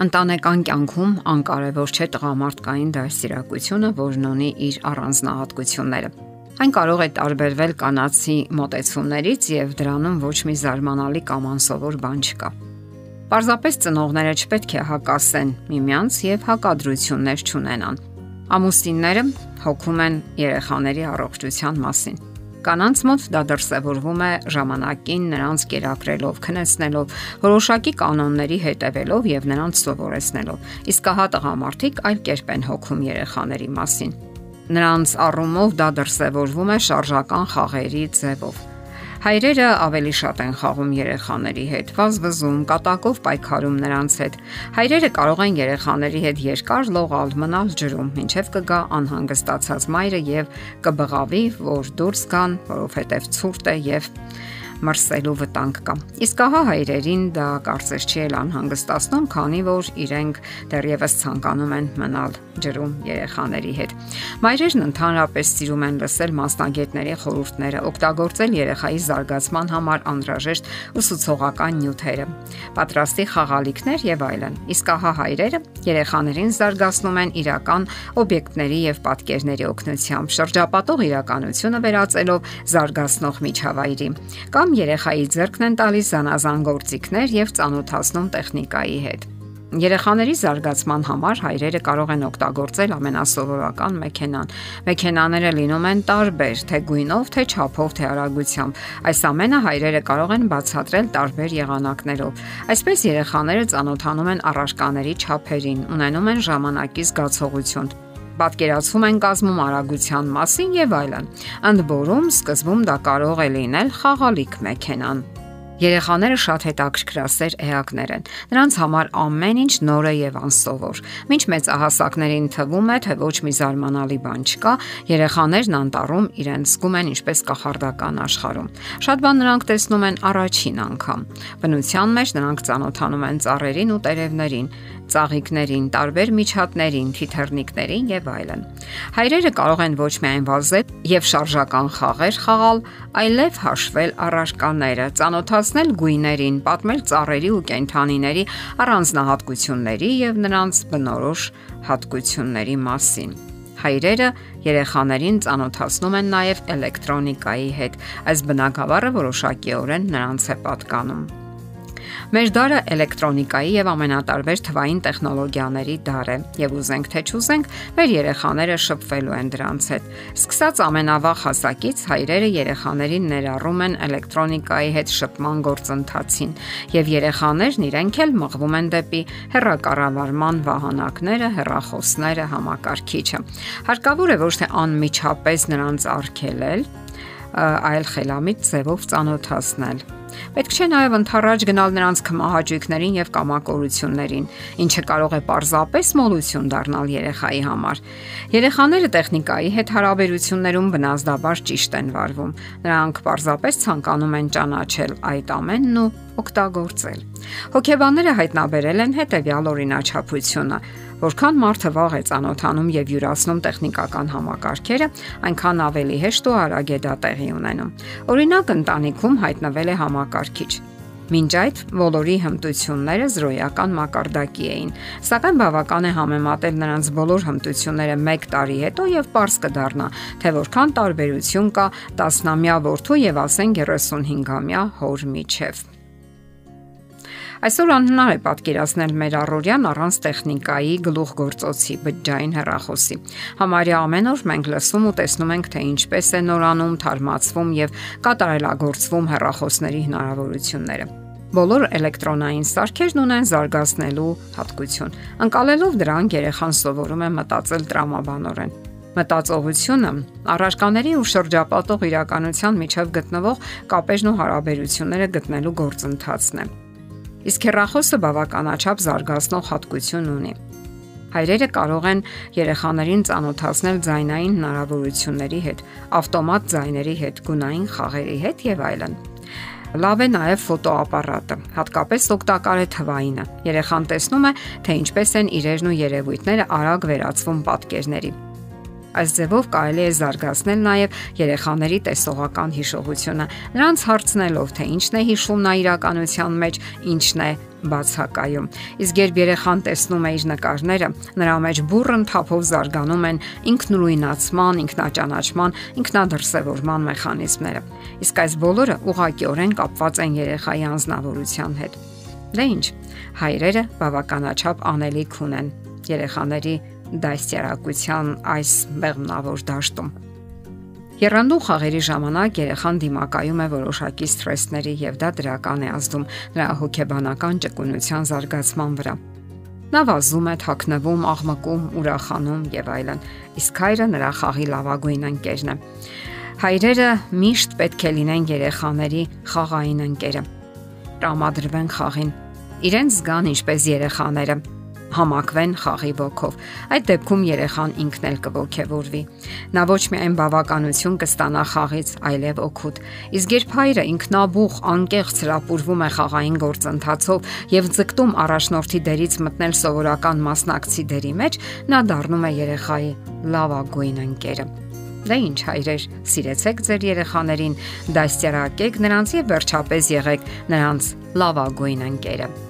Ընտանեկան կյանքում անկարևոր չէ տղամարդկային դաստիարակությունը, որն ունի իր առանձնահատկությունները։ Այն կարող է տարբերվել կանացի մոտեցումներից եւ դրանում ոչ մի զարմանալի կամ անսովոր բան չկա։ Պարզապես ծնողները չպետք է հակասեն միմյանց եւ հակադրություններ չունենան։ Ամուսինները հոգում են երեխաների առողջության մասին Կանանց մոտ դա դրսևորվում է ժամանակին նրանց կերակրելով, քնեցնելով, որոշակի կանոնների հետևելով եւ նրանց սովորեցնելով։ Իսկ հա տղամարդիկ այլ կերպ են հոգում երեխաների մասին։ Նրանց առումով դա դրսևորվում է շարժական խաղերի ձևով Հայրերը ավելի շատ են խաղում երեխաների հետ, վազվզում, կատակով պայքարում նրանց հետ։ Հայրերը կարող են երեխաների հետ երկար լողալ, մնալ ջրում, ինչև կգա անհանգստացած մայրը եւ կբղավի, որ դուրս գան, որովհետեւ ցուրտ է եւ մրսելու վտանգ կա։ Իսկ ահա հայրերին դա կարծես չի էլ անհանգստացնում, քանի որ իրենք դեռևս ցանկանում են մնալ ջրում երեխաների հետ։ Մայրերն ընդհանրապես սիրում են լսել մասնագետների խորհուրդները, օգտագործել երեխայի զարգացման համար անհրաժեշտ ուսուցողական նյութերը, պատրաստի խաղալիքներ եւ այլն։ Իսկ ահա հայրերը երեխաներին զարգացնում են իրական օբյեկտների եւ պատկերների օգնությամբ, շրջապատող իրականությունը վերածելով զարգացնող միջավայրի կամ երեխայի ձեռքն են տալիս զանազան գործիքներ եւ ծանոթացնում տեխնիկայի հետ։ Երեխաների զարգացման համար հայրերը կարող են օգտագործել ամենասովորական մեքենան։ Մեքենաները լինում են տարբեր, թե գույնով, թե չափով, թե արագությամբ։ Այս ամենը հայրերը կարող են բացատրել տարբեր եղանակներով։ Այսպես երեխաները ծանոթանում են առարկաների չափերին, ունենում են ժամանակի զգացողություն պատկերացում են կազմում արագության մասին եւ այլն։ Ընդ որում, սկզբում դա կարող է լինել խաղալիք մեքենան։ Երեխաները շատ հետաքրքրասեր էակներ են։ Նրանց համար ամեն ինչ նոր է եւ անսովոր։ Մինչ մեծահասակներին թվում է, թե ոչ մի զարմանալի բան չկա, երեխաներն անտառում իրենց զգում են ինչպես կախարդական աշխարհում։ Շատ բան նրանք տեսնում են առաջին անգամ։ Բնության մեջ նրանք ծանոթանում են ծառերին ու տերևներին, ծաղիկներին, տարբեր միջատներին, թիթեռնիկներին եւ այլն։ Հայրերը կարող են ոչ միայն վազել եւ շարժական խաղեր խաղալ, այլև հաշվել առարկաները, ծանոթացնել գույներին, պատմել ծառերի ու կենդանիների առանձնահատկությունների եւ նրանց բնորոշ հատկությունների մասին հայրերը երեխաներին ծանոթացնում են նաև էլեկտրոնիկայի հետ։ Այս բնակավարը որոշակիորեն նրանց է պատկանում։ Մեր դարը էլեկտրոնիկայի եւ ամենատարբեր թվային տեխնոլոգիաների դար է եւ ուզենք թե չուզենք, մեր երեխաները շփվելու են դրանց հետ։ Սկսած ամենավաղ հասակից հայրերը երեխաներին ներառում են էլեկտրոնիկայի հետ շփման գործընթացին եւ երեխաներն իրենք էլ մղվում են դեպի հերակառավարման վահանակները, հերախոսները, համակարգիչը։ Հարկավոր է ոչ թե անմիջապես նրանց արգելել, այլ խելամիտ ձևով ծանոթացնել Պետք չէ նաև ընթառաջ գնալ նրանց կմահաճույքներին եւ կամակորություններին, ինչը կարող է պարզապես մոլություն դառնալ երեխայի համար։ Երեխաները տեխնիկայի հետ հարաբերություններում բնազդաբար ճիշտ են վարվում։ Նրանք պարզապես ցանկանում են ճանաչել այդ ամենն ու օգտագործել։ Հոգեբանները հայտնաբերել են հետևյալ օրինաչափությունը. Որքան մարդը վաղ է ճանոթանում եւ յուրացնում տեխնիկական համակարգերը, այնքան ավելի հեշտ ու արագ է դա տեղի ունենում։ Օրինակ, ընտանիքում հայտնվել է համակարգիչ, Մինչ այդ ոլորի հմտությունները զրոյական մակարդակի էին, սակայն բավական է համեմատել նրանց բոլոր հմտությունները 1 տարի հետո եւ པարս կդառնա, թե որքան տարբերություն կա 10-ամյա որդու եւ ասեն 35-ամյա հոր միջև։ Այսօր անհնար է պատկերացնել մեր առօրյան առանց տեխնիկայի գլուխգործոցի բջջային հեռախոսի։ Համարյա ամեն օր մենք լսում ու տեսնում ենք, թե ինչպես է նորանում, թարմացվում եւ կատարելագործվում հեռախոսների հնարավորությունները։ Բոլոր էլեկտրոնային սարքերն ունեն զարգացնելու հատկություն։ Անկալելով դրանք երեխան սովորում է մտածել տրամաբանորեն։ Մտածողությունը առարկաների ու շրջապատող իրականության միջև գտնվող կապերն ու հարաբերությունները գտնելու գործընթացն է։ Իսկ հեռախոսը բավականաչափ զարգացնող հատկություն ունի։ Հայրերը կարող են երեխաներին ծանոթացնել ձայնային հնարավորությունների հետ, ավտոմատ ձայների հետ, գունային խաղերի հետ եւ այլն։ Լավ է նաև ֆոտոապարատը, հատկապես օգտակար է թվայինը։ Երեխան տեսնում է, թե ինչպես են իրերն ու երևույթները արագ վերածվում պատկերների։ Այս ձևով կարելի է զարգացնել նաև երեխաների տեսողական հիշողությունը, նրանց հարցնելով, թե ինչն է հիշում նա իրականության մեջ, ինչն է բացակայում։ Իսկ երբ երեխան տեսնում է իր նկարները, նրա մեջ բուրըն թափով զարգանում են ինքնուրույնացման, ինքնաճանաչման, ինքնադրսևորման մեխանիզմները։ Իսկ այս բոլորը ուղղակիորեն կապված են երեխայի անznավորության հետ։ Դե ի՞նչ, հայրերը բավականաչափ անելիք ունեն երեխաների դաստիարակության այս մեղմնավոր դաշտում։ Երանդու խաղերի ժամանակ երեխան դիմակայում է որոշակի սթրեսների եւ դա դրական է ազդում նրա հոգեբանական ճկունության զարգացման վրա։ Նա վազում է, թաքնվում, աղմկում, ուրախանում եւ այլն։ Իսկ հայրը նրա խաղի լավագույն ընկերն է։ Հայրերը միշտ պետք է լինեն երեխաների խաղային ընկերը։ Տրամադրվեն խաղին։ Իրենց զգան ինչպես երեխաները համակվեն խաղի ոգով։ Այդ դեպքում երեխան ինքն էլ կողքեվորվի։ Նա ոչ միայն բավականություն կստանա խաղից, այլև օգուտ։ Իսկ երբ հայրը ինքնաբուխ, անկեղծ հրապուրվում է խաղային գործընթացով եւ ձգտում առաջնորդի դերից մտնել սովորական մասնակցի դերի մեջ, նա դառնում է երեխայի լավագույն ընկերը։ Դե ինչ հայրեր, սիրեցեք ձեր երեխաներին, դաստիարակեք նրանց եւ վերջապես եղեք նրանց լավագույն ընկերը։